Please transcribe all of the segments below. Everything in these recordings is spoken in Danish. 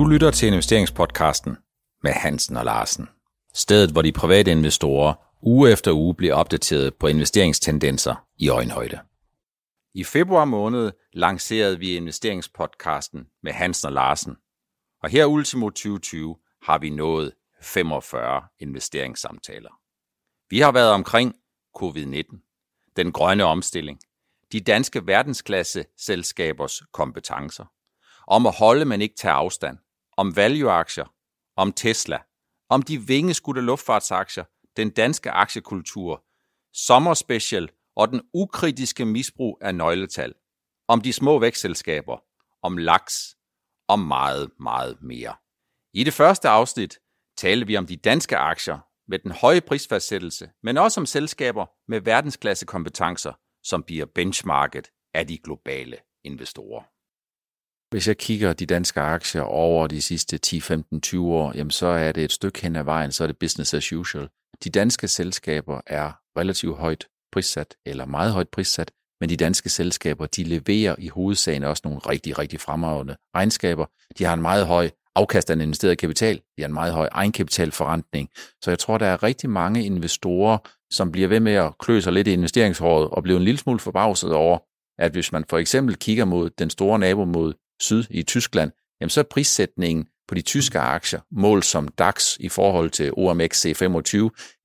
Du lytter til investeringspodcasten med Hansen og Larsen. Stedet, hvor de private investorer uge efter uge bliver opdateret på investeringstendenser i øjenhøjde. I februar måned lancerede vi investeringspodcasten med Hansen og Larsen. Og her ultimo 2020 har vi nået 45 investeringssamtaler. Vi har været omkring covid-19, den grønne omstilling, de danske verdensklasse selskabers kompetencer, om at holde, men ikke tage afstand, om value-aktier, om Tesla, om de vingeskudte luftfartsaktier, den danske aktiekultur, sommerspecial og den ukritiske misbrug af nøgletal, om de små vækstselskaber, om laks, og meget, meget mere. I det første afsnit talte vi om de danske aktier med den høje prisfastsættelse, men også om selskaber med verdensklasse kompetencer, som bliver benchmarket af de globale investorer. Hvis jeg kigger de danske aktier over de sidste 10, 15, 20 år, jamen så er det et stykke hen ad vejen, så er det business as usual. De danske selskaber er relativt højt prissat, eller meget højt prissat, men de danske selskaber, de leverer i hovedsagen også nogle rigtig, rigtig fremragende regnskaber. De har en meget høj afkast af investeret kapital. De har en meget høj egenkapitalforrentning. Så jeg tror, der er rigtig mange investorer, som bliver ved med at klø sig lidt i investeringshåret og bliver en lille smule forbavset over, at hvis man for eksempel kigger mod den store nabo mod syd i Tyskland, jamen så er prissætningen på de tyske aktier, mål som DAX i forhold til OMX C25,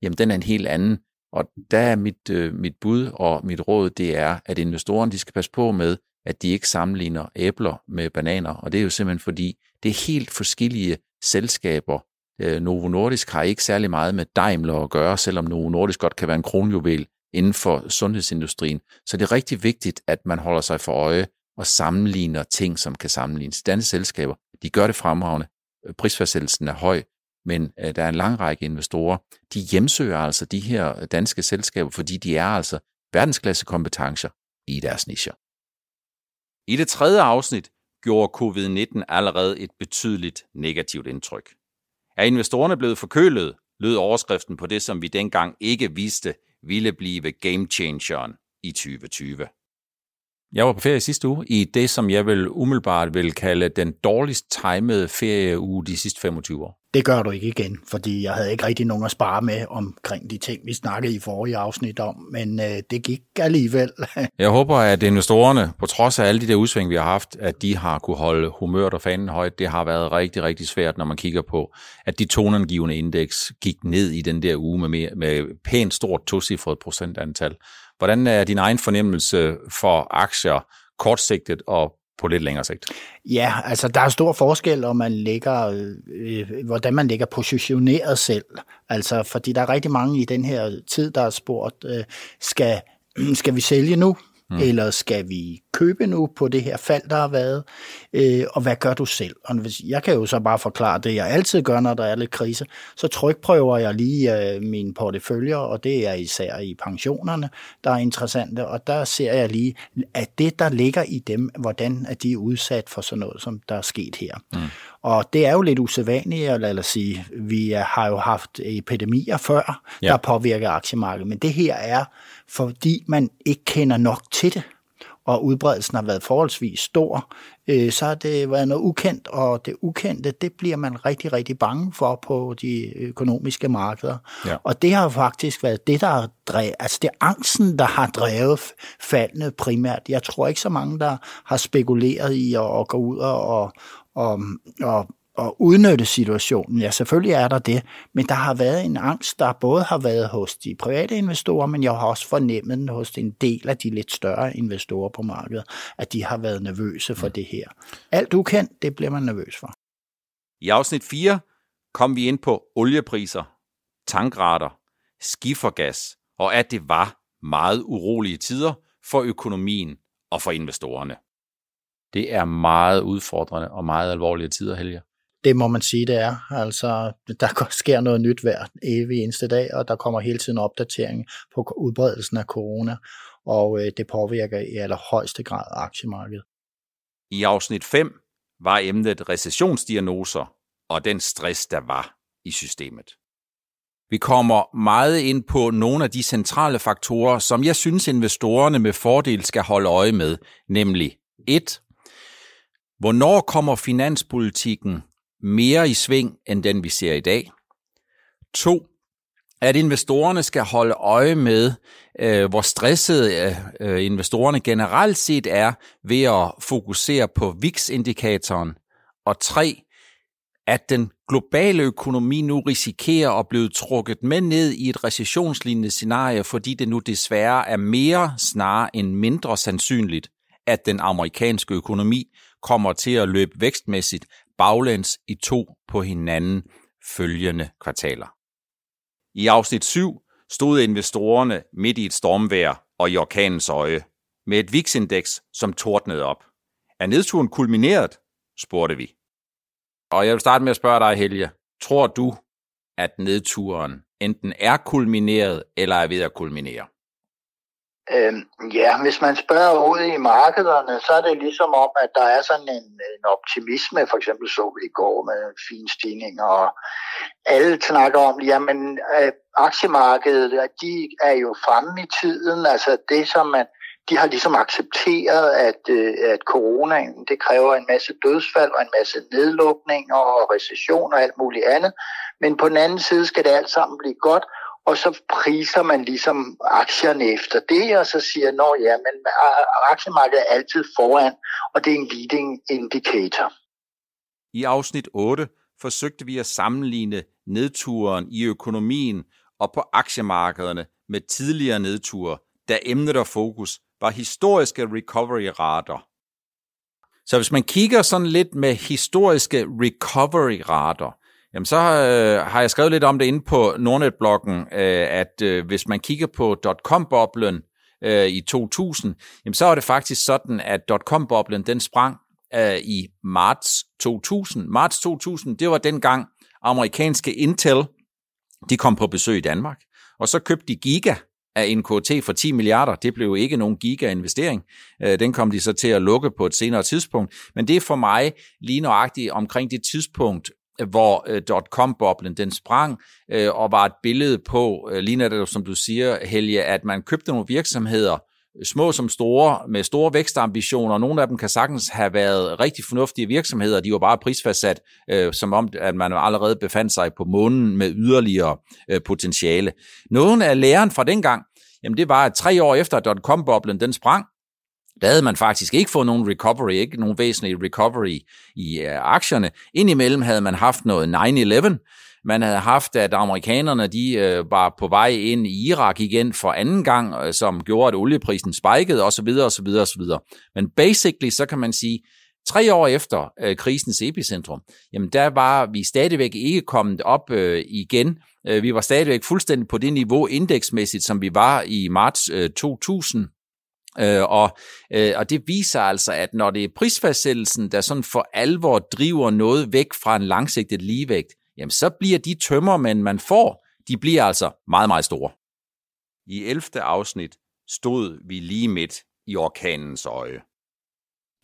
jamen den er en helt anden. Og der er mit, øh, mit bud og mit råd, det er, at investorerne de skal passe på med, at de ikke sammenligner æbler med bananer. Og det er jo simpelthen fordi, det er helt forskellige selskaber. Øh, Novo Nordisk har ikke særlig meget med Daimler at gøre, selvom Novo Nordisk godt kan være en kronjuvel inden for sundhedsindustrien. Så det er rigtig vigtigt, at man holder sig for øje og sammenligner ting, som kan sammenlignes. Danske selskaber, de gør det fremragende. Øh, prisfastsættelsen er høj, men øh, der er en lang række investorer, de hjemsøger altså de her øh, danske selskaber, fordi de er altså verdensklasse kompetencer i deres nischer. I det tredje afsnit gjorde covid-19 allerede et betydeligt negativt indtryk. Er investorerne blevet forkølet, lød overskriften på det, som vi dengang ikke vidste ville blive game changeren i 2020. Jeg var på ferie sidste uge i det, som jeg vil umiddelbart vil kalde den dårligst timede ferieuge de sidste 25 år. Det gør du ikke igen, fordi jeg havde ikke rigtig nogen at spare med omkring de ting, vi snakkede i forrige afsnit om, men øh, det gik alligevel. jeg håber, at investorerne, på trods af alle de der udsving, vi har haft, at de har kunne holde humøret og fanen højt. Det har været rigtig, rigtig svært, når man kigger på, at de tonangivende indeks gik ned i den der uge med, mere, med pænt stort tocifret procentantal. Hvordan er din egen fornemmelse for aktier kortsigtet og på lidt længere sigt? Ja, altså der er stor forskel, om man lægger, øh, øh, hvordan man ligger positioneret selv. Altså, fordi der er rigtig mange i den her tid, der har spurgt, øh, skal, skal vi sælge nu? Mm. Eller skal vi købe nu på det her fald, der har været? Øh, og hvad gør du selv? Og hvis, jeg kan jo så bare forklare det, jeg altid gør, når der er lidt krise. Så trykprøver jeg lige øh, mine porteføljer, og det er især i pensionerne, der er interessante. Og der ser jeg lige, at det, der ligger i dem, hvordan er de udsat for sådan noget, som der er sket her. Mm. Og det er jo lidt usædvanligt, eller lad os sige, vi har jo haft epidemier før, ja. der påvirker aktiemarkedet, men det her er, fordi man ikke kender nok til det, og udbredelsen har været forholdsvis stor, øh, så har det været noget ukendt, og det ukendte, det bliver man rigtig, rigtig bange for på de økonomiske markeder. Ja. Og det har faktisk været det, der har drevet, altså det er angsten, der har drevet faldene primært. Jeg tror ikke så mange, der har spekuleret i at, at gå ud og, og, og at udnytte situationen. Ja, selvfølgelig er der det, men der har været en angst, der både har været hos de private investorer, men jeg har også fornemmet den hos en del af de lidt større investorer på markedet, at de har været nervøse for det her. Alt ukendt, det bliver man nervøs for. I afsnit 4 kom vi ind på oliepriser, tankrater, skifergas, og at det var meget urolige tider for økonomien og for investorerne. Det er meget udfordrende og meget alvorlige tider, Helge. Det må man sige, det er. Altså, der sker noget nyt hver evig eneste dag, og der kommer hele tiden opdatering på udbredelsen af corona, og øh, det påvirker i allerhøjeste grad aktiemarkedet. I afsnit 5 var emnet recessionsdiagnoser og den stress, der var i systemet. Vi kommer meget ind på nogle af de centrale faktorer, som jeg synes investorerne med fordel skal holde øje med, nemlig 1. Hvornår kommer finanspolitikken mere i sving end den, vi ser i dag. 2. at investorerne skal holde øje med, øh, hvor stressede øh, investorerne generelt set er ved at fokusere på VIX-indikatoren. Og 3 at den globale økonomi nu risikerer at blive trukket med ned i et recessionslignende scenarie, fordi det nu desværre er mere snarere end mindre sandsynligt, at den amerikanske økonomi kommer til at løbe vækstmæssigt baglæns i to på hinanden følgende kvartaler. I afsnit 7 stod investorerne midt i et stormvejr og i orkanens øje, med et VIX-indeks, som tordnede op. Er nedturen kulmineret? spurgte vi. Og jeg vil starte med at spørge dig, Helge. Tror du, at nedturen enten er kulmineret eller er ved at kulminere? Øhm, ja, hvis man spørger ud i markederne, så er det ligesom om, at der er sådan en, en optimisme, for eksempel så vi i går med fine stigninger, og alle snakker om, jamen øh, aktiemarkedet, de er jo fremme i tiden, altså det som man, de har ligesom accepteret, at, øh, at coronaen, det kræver en masse dødsfald og en masse nedlukninger og recession og alt muligt andet, men på den anden side skal det alt sammen blive godt, og så priser man ligesom aktierne efter det, og så siger, at ja, men aktiemarkedet er altid foran, og det er en leading indicator. I afsnit 8 forsøgte vi at sammenligne nedturen i økonomien og på aktiemarkederne med tidligere nedture, da emnet og fokus var historiske recovery-rater. Så hvis man kigger sådan lidt med historiske recovery-rater, Jamen så øh, har jeg skrevet lidt om det inde på Nordnet-bloggen, øh, at øh, hvis man kigger på .com-boblen øh, i 2000, jamen så er det faktisk sådan, at .com-boblen den sprang øh, i marts 2000. Marts 2000, det var dengang amerikanske Intel, de kom på besøg i Danmark, og så købte de Giga af NKT for 10 milliarder. Det blev ikke nogen giga-investering. Øh, den kom de så til at lukke på et senere tidspunkt. Men det er for mig lige nøjagtigt omkring det tidspunkt, hvor øh, dot-com-boblen den sprang, øh, og var et billede på, øh, lige det, som du siger, Helge, at man købte nogle virksomheder, øh, små som store, med store vækstambitioner. Nogle af dem kan sagtens have været rigtig fornuftige virksomheder. De var bare prisfastsat, øh, som om at man allerede befandt sig på månen med yderligere øh, potentiale. Nogle af læreren fra dengang, jamen det var, at tre år efter dot-com-boblen den sprang, der havde man faktisk ikke fået nogen recovery, ikke nogen væsentlig recovery i uh, aktierne. Indimellem havde man haft noget 9-11. Man havde haft, at amerikanerne de øh, var på vej ind i Irak igen for anden gang, øh, som gjorde, at olieprisen spikede osv. osv. osv. Men basically, så kan man sige, Tre år efter øh, krisens epicentrum, jamen der var vi stadigvæk ikke kommet op øh, igen. Øh, vi var stadigvæk fuldstændig på det niveau indeksmæssigt, som vi var i marts øh, 2000. Øh, og, øh, og det viser altså, at når det er prisfastsættelsen, der sådan for alvor driver noget væk fra en langsigtet ligevægt, jamen så bliver de tømmermænd, man får, de bliver altså meget, meget store. I 11. afsnit stod vi lige midt i orkanens øje.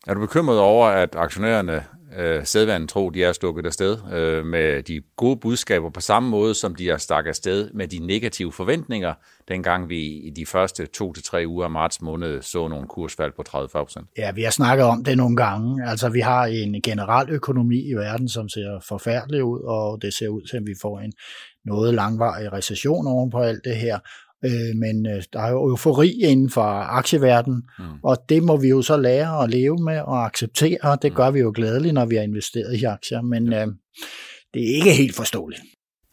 Er du bekymret over, at aktionærerne øh, sædvanen tro, de er stukket afsted øh, med de gode budskaber på samme måde, som de er stak afsted med de negative forventninger, dengang vi i de første to til tre uger af marts måned så nogle kursfald på 30 procent? Ja, vi har snakket om det nogle gange. Altså, vi har en generel økonomi i verden, som ser forfærdelig ud, og det ser ud til, at vi får en noget langvarig recession oven på alt det her. Øh, men øh, der er jo eufori inden for aktieverdenen, mm. og det må vi jo så lære at leve med og acceptere, og det mm. gør vi jo glædeligt, når vi har investeret i aktier, men øh, det er ikke helt forståeligt.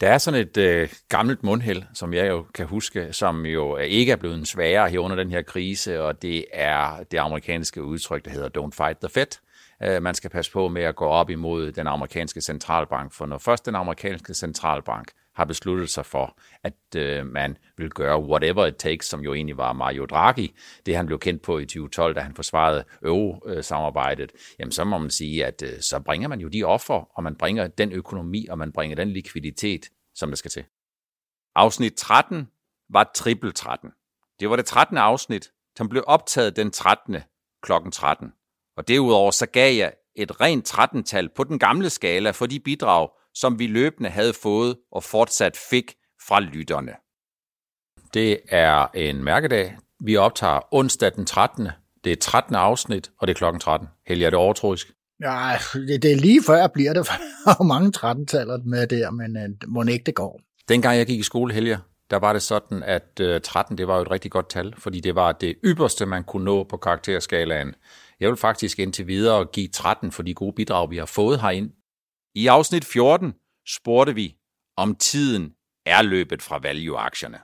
Der er sådan et øh, gammelt mundhæld, som jeg jo kan huske, som jo ikke er blevet sværere her under den her krise, og det er det amerikanske udtryk, der hedder Don't fight the Fed. Øh, man skal passe på med at gå op imod den amerikanske centralbank, for når først den amerikanske centralbank har besluttet sig for, at øh, man vil gøre whatever it takes, som jo egentlig var Mario Draghi, det han blev kendt på i 2012, da han forsvarede euro-samarbejdet, jamen så må man sige, at øh, så bringer man jo de offer, og man bringer den økonomi, og man bringer den likviditet, som der skal til. Afsnit 13 var triple 13. Det var det 13. afsnit, som blev optaget den 13. klokken 13. Og derudover så gav jeg et rent 13-tal på den gamle skala for de bidrag, som vi løbende havde fået og fortsat fik fra lytterne. Det er en mærkedag. Vi optager onsdag den 13. Det er 13. afsnit, og det er klokken 13. Helge, er det overtroisk? Ja, det, det er lige før jeg bliver det, for mange 13-taller med der, men uh, må ikke det går. Dengang jeg gik i skole, Helge, der var det sådan, at uh, 13 det var jo et rigtig godt tal, fordi det var det ypperste, man kunne nå på karakterskalaen. Jeg vil faktisk indtil videre give 13 for de gode bidrag, vi har fået herind. I afsnit 14 spurgte vi, om tiden er løbet fra value-aktierne.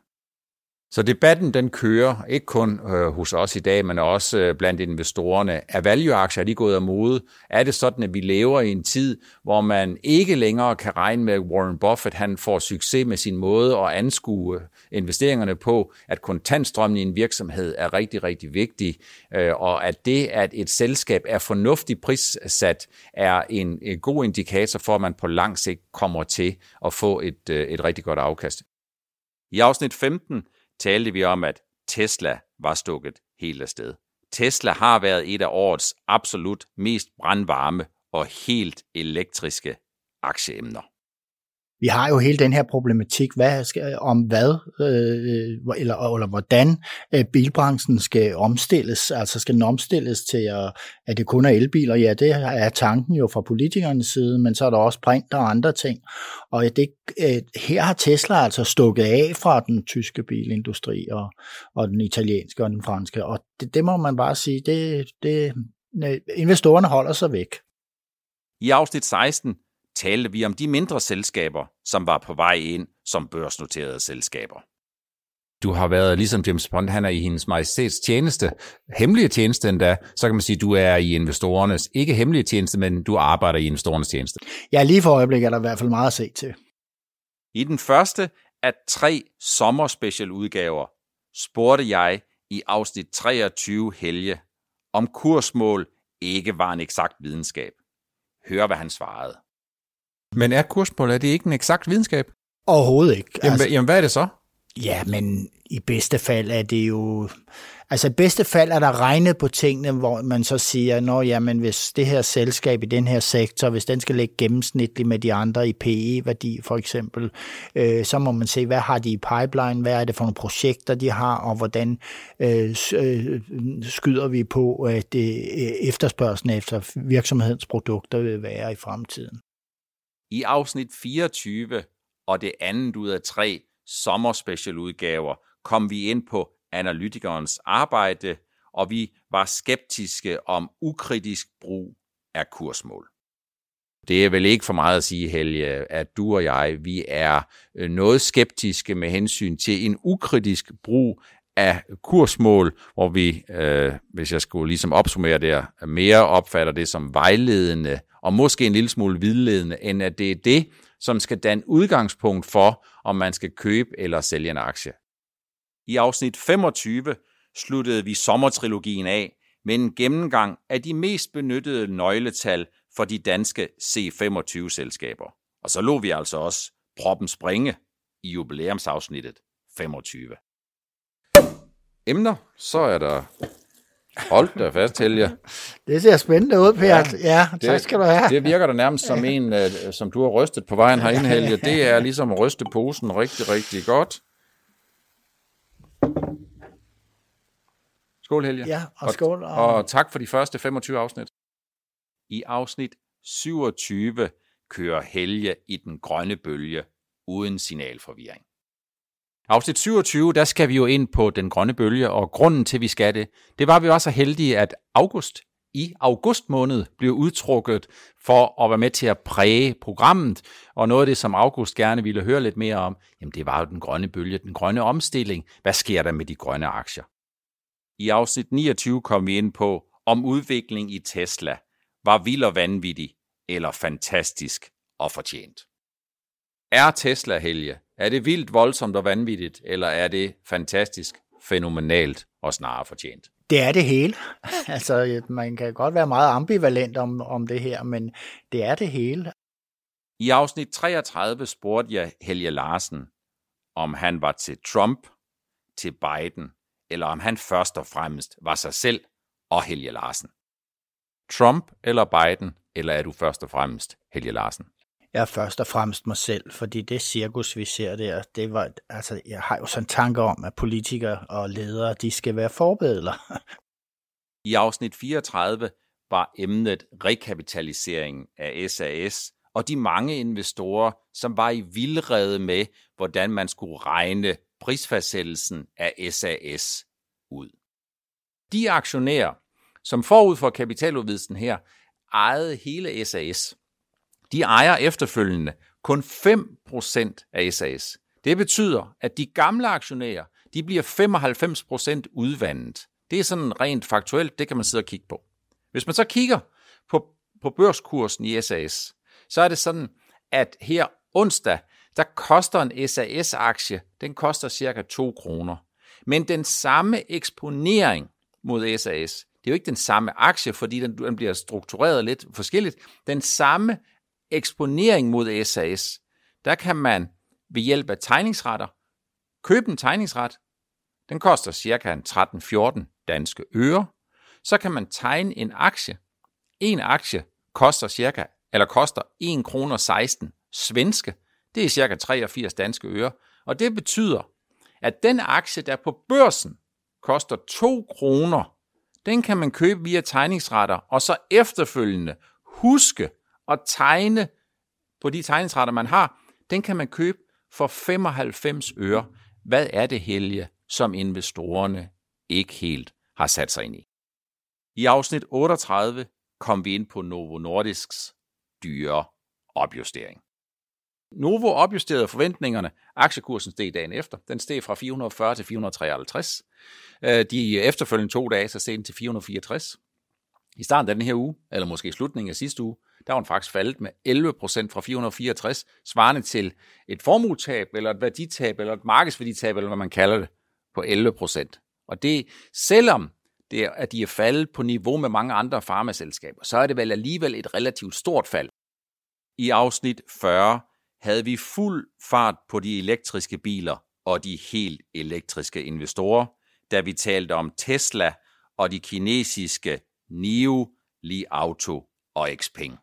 Så debatten den kører ikke kun øh, hos os i dag, men også øh, blandt investorerne. Er value-aktier de gået af mode? Er det sådan, at vi lever i en tid, hvor man ikke længere kan regne med, at Warren Buffett han får succes med sin måde at anskue øh, investeringerne på, at kontantstrømmen i en virksomhed er rigtig, rigtig vigtig, øh, og at det, at et selskab er fornuftigt prissat, er en, en god indikator for, at man på lang sigt kommer til at få et, øh, et rigtig godt afkast. I afsnit 15 talte vi om, at Tesla var stukket helt afsted. Tesla har været et af årets absolut mest brandvarme og helt elektriske aktieemner vi har jo hele den her problematik hvad skal, om hvad øh, øh, eller, eller hvordan øh, bilbranchen skal omstilles. Altså skal den omstilles til, at, at det kun er elbiler? Ja, det er tanken jo fra politikernes side, men så er der også print og andre ting. Og det, øh, her har Tesla altså stukket af fra den tyske bilindustri og, og den italienske og den franske. Og det, det må man bare sige, det, det, øh, investorerne holder sig væk. I afsnit 16 talte vi om de mindre selskaber, som var på vej ind som børsnoterede selskaber. Du har været, ligesom James Bond, han er i hendes majestæts tjeneste, hemmelige tjeneste endda, så kan man sige, at du er i investorernes, ikke hemmelige tjeneste, men du arbejder i investorernes tjeneste. Ja, lige for øjeblikket er der i hvert fald meget at se til. I den første af tre sommerspecial udgaver spurgte jeg i afsnit 23 Helge, om kursmål ikke var en eksakt videnskab. Hør, hvad han svarede. Men er kursmål, er det ikke en eksakt videnskab? Overhovedet ikke. Jamen, altså, jamen, hvad er det så? Ja, men i bedste fald er det jo... Altså i bedste fald er der regnet på tingene, hvor man så siger, nå jamen hvis det her selskab i den her sektor, hvis den skal ligge gennemsnitligt med de andre i PE-værdi for eksempel, øh, så må man se, hvad har de i pipeline, hvad er det for nogle projekter, de har, og hvordan øh, øh skyder vi på, at det, øh, efterspørgselen efter virksomhedens produkter vil være i fremtiden. I afsnit 24 og det andet ud af tre sommerspecialudgaver kom vi ind på analytikernes arbejde, og vi var skeptiske om ukritisk brug af kursmål. Det er vel ikke for meget at sige, Helge, at du og jeg, vi er øh, noget skeptiske med hensyn til en ukritisk brug af kursmål, hvor vi, øh, hvis jeg skulle ligesom opsummere det, mere opfatter det som vejledende og måske en lille smule vildledende, end at det er det, som skal danne udgangspunkt for, om man skal købe eller sælge en aktie. I afsnit 25 sluttede vi sommertrilogien af med en gennemgang af de mest benyttede nøgletal for de danske C25-selskaber. Og så lå vi altså også proppen springe i jubilæumsafsnittet 25. Emner, så er der Hold da fast, Helge. Det ser spændende ud, Per. Ja, ja tak det, skal du have. Det virker da nærmest som en, uh, som du har rystet på vejen herinde, Helge. Det er ligesom at ryste posen rigtig, rigtig godt. Skål, Helge. Ja, og skål. Og, og tak for de første 25 afsnit. I afsnit 27 kører Helge i den grønne bølge uden signalforvirring. Afsnit 27, der skal vi jo ind på den grønne bølge, og grunden til, at vi skal det, det var, at vi var så heldige, at august i august måned blev udtrukket for at være med til at præge programmet. Og noget af det, som August gerne ville høre lidt mere om, jamen det var jo den grønne bølge, den grønne omstilling. Hvad sker der med de grønne aktier? I afsnit 29 kom vi ind på, om udvikling i Tesla var vild og vanvittig, eller fantastisk og fortjent. Er Tesla, Helge, er det vildt, voldsomt og vanvittigt, eller er det fantastisk, fænomenalt og snarere fortjent? Det er det hele. altså, man kan godt være meget ambivalent om, om det her, men det er det hele. I afsnit 33 spurgte jeg Helge Larsen, om han var til Trump, til Biden, eller om han først og fremmest var sig selv og Helge Larsen. Trump eller Biden, eller er du først og fremmest Helge Larsen? Jeg er først og fremmest mig selv, fordi det cirkus, vi ser der, det var, altså, jeg har jo sådan en tanke om, at politikere og ledere, de skal være forbedler. I afsnit 34 var emnet rekapitalisering af SAS og de mange investorer, som var i vildrede med, hvordan man skulle regne prisfastsættelsen af SAS ud. De aktionærer, som forud for kapitaludvidelsen her ejede hele SAS, de ejer efterfølgende kun 5% af SAS. Det betyder, at de gamle aktionærer, de bliver 95% udvandet. Det er sådan rent faktuelt, det kan man sidde og kigge på. Hvis man så kigger på, på børskursen i SAS, så er det sådan, at her onsdag, der koster en SAS-aktie, den koster cirka 2 kroner. Men den samme eksponering mod SAS, det er jo ikke den samme aktie, fordi den, den bliver struktureret lidt forskelligt. Den samme eksponering mod SAS, der kan man ved hjælp af tegningsretter købe en tegningsret. Den koster cirka 13-14 danske øre. Så kan man tegne en aktie. En aktie koster cirka eller koster 1 kroner 16 svenske. Det er cirka 83 danske øre. Og det betyder, at den aktie, der på børsen koster 2 kroner, den kan man købe via tegningsretter, og så efterfølgende huske at tegne på de tegningsretter, man har, den kan man købe for 95 øre. Hvad er det, Helge, som investorerne ikke helt har sat sig ind i? I afsnit 38 kom vi ind på Novo Nordisks dyre opjustering. Novo opjusterede forventningerne. Aktiekursen steg dagen efter. Den steg fra 440 til 453. Øh, de efterfølgende to dage, så steg den til 464. I starten af den her uge, eller måske i slutningen af sidste uge, der var den faktisk faldet med 11 procent fra 464, svarende til et formuetab, eller et værditab, eller et markedsværditab, eller hvad man kalder det, på 11 procent. Og det, selvom det er, at de er faldet på niveau med mange andre farmaselskaber, så er det vel alligevel et relativt stort fald. I afsnit 40 havde vi fuld fart på de elektriske biler og de helt elektriske investorer, da vi talte om Tesla og de kinesiske NIO, Li Auto og Xpeng.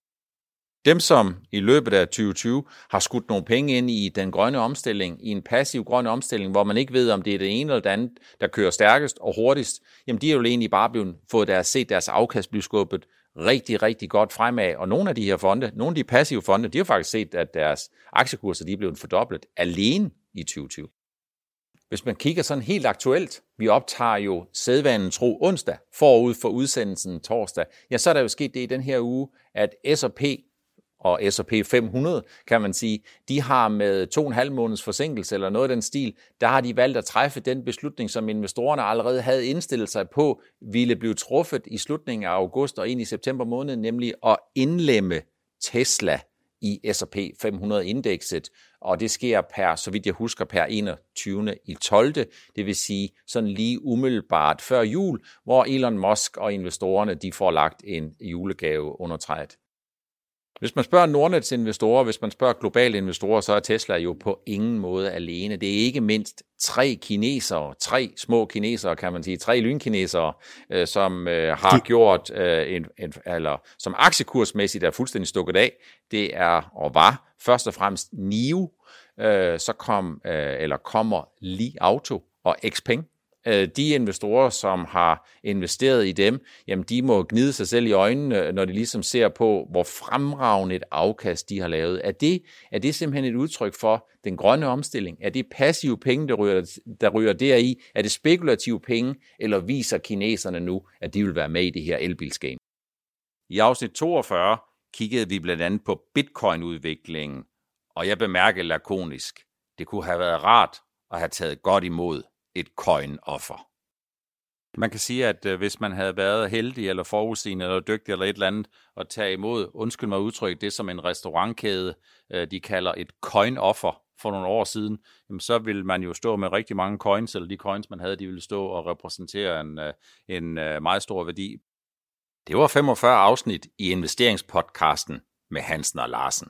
Dem, som i løbet af 2020 har skudt nogle penge ind i den grønne omstilling, i en passiv grøn omstilling, hvor man ikke ved, om det er det ene eller det andet, der kører stærkest og hurtigst, jamen de er jo egentlig bare blevet, fået deres, set deres afkast blive skubbet rigtig, rigtig godt fremad. Og nogle af de her fonde, nogle af de passive fonde, de har faktisk set, at deres aktiekurser de er blevet fordoblet alene i 2020. Hvis man kigger sådan helt aktuelt, vi optager jo sædvanen tro onsdag forud for udsendelsen torsdag, ja, så er der jo sket det i den her uge, at S&P og S&P 500, kan man sige, de har med to og en halv måneds forsinkelse eller noget af den stil, der har de valgt at træffe den beslutning, som investorerne allerede havde indstillet sig på, ville blive truffet i slutningen af august og ind i september måned, nemlig at indlemme Tesla i S&P 500-indekset, og det sker per, så vidt jeg husker, per 21. i 12. Det vil sige sådan lige umiddelbart før jul, hvor Elon Musk og investorerne de får lagt en julegave under træet. Hvis man spørger Nordnets investorer, hvis man spørger globale investorer, så er Tesla jo på ingen måde alene. Det er ikke mindst tre kinesere, tre små kinesere, kan man sige, tre lynkinesere, øh, som øh, har gjort, øh, en, en, eller som aktiekursmæssigt er fuldstændig stukket af. Det er og var først og fremmest NIO, øh, så kom, øh, eller kommer Li Auto og Xpeng, Øh, de investorer, som har investeret i dem, jamen de må gnide sig selv i øjnene, når de ligesom ser på, hvor fremragende et afkast de har lavet. Er det, er det simpelthen et udtryk for den grønne omstilling? Er det passive penge, der ryger, der ryger deri? Er det spekulative penge, eller viser kineserne nu, at de vil være med i det her elbilsgame? I afsnit 42 kiggede vi blandt andet på bitcoin-udviklingen, og jeg bemærkede lakonisk, det kunne have været rart at have taget godt imod et coin-offer. Man kan sige, at øh, hvis man havde været heldig eller forudsigende eller dygtig eller et eller andet at tage imod, undskyld mig udtryk, det som en restaurantkæde, øh, de kalder et coin-offer for nogle år siden, jamen så ville man jo stå med rigtig mange coins, eller de coins, man havde, de ville stå og repræsentere en, øh, en meget stor værdi. Det var 45 afsnit i investeringspodcasten med Hansen og Larsen.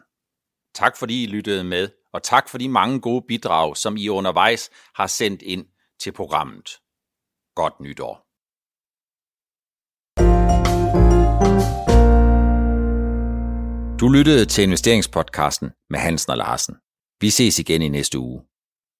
Tak fordi I lyttede med, og tak for de mange gode bidrag, som I undervejs har sendt ind til programmet. Godt nytår. Du lyttede til investeringspodcasten med Hansen og Larsen. Vi ses igen i næste uge.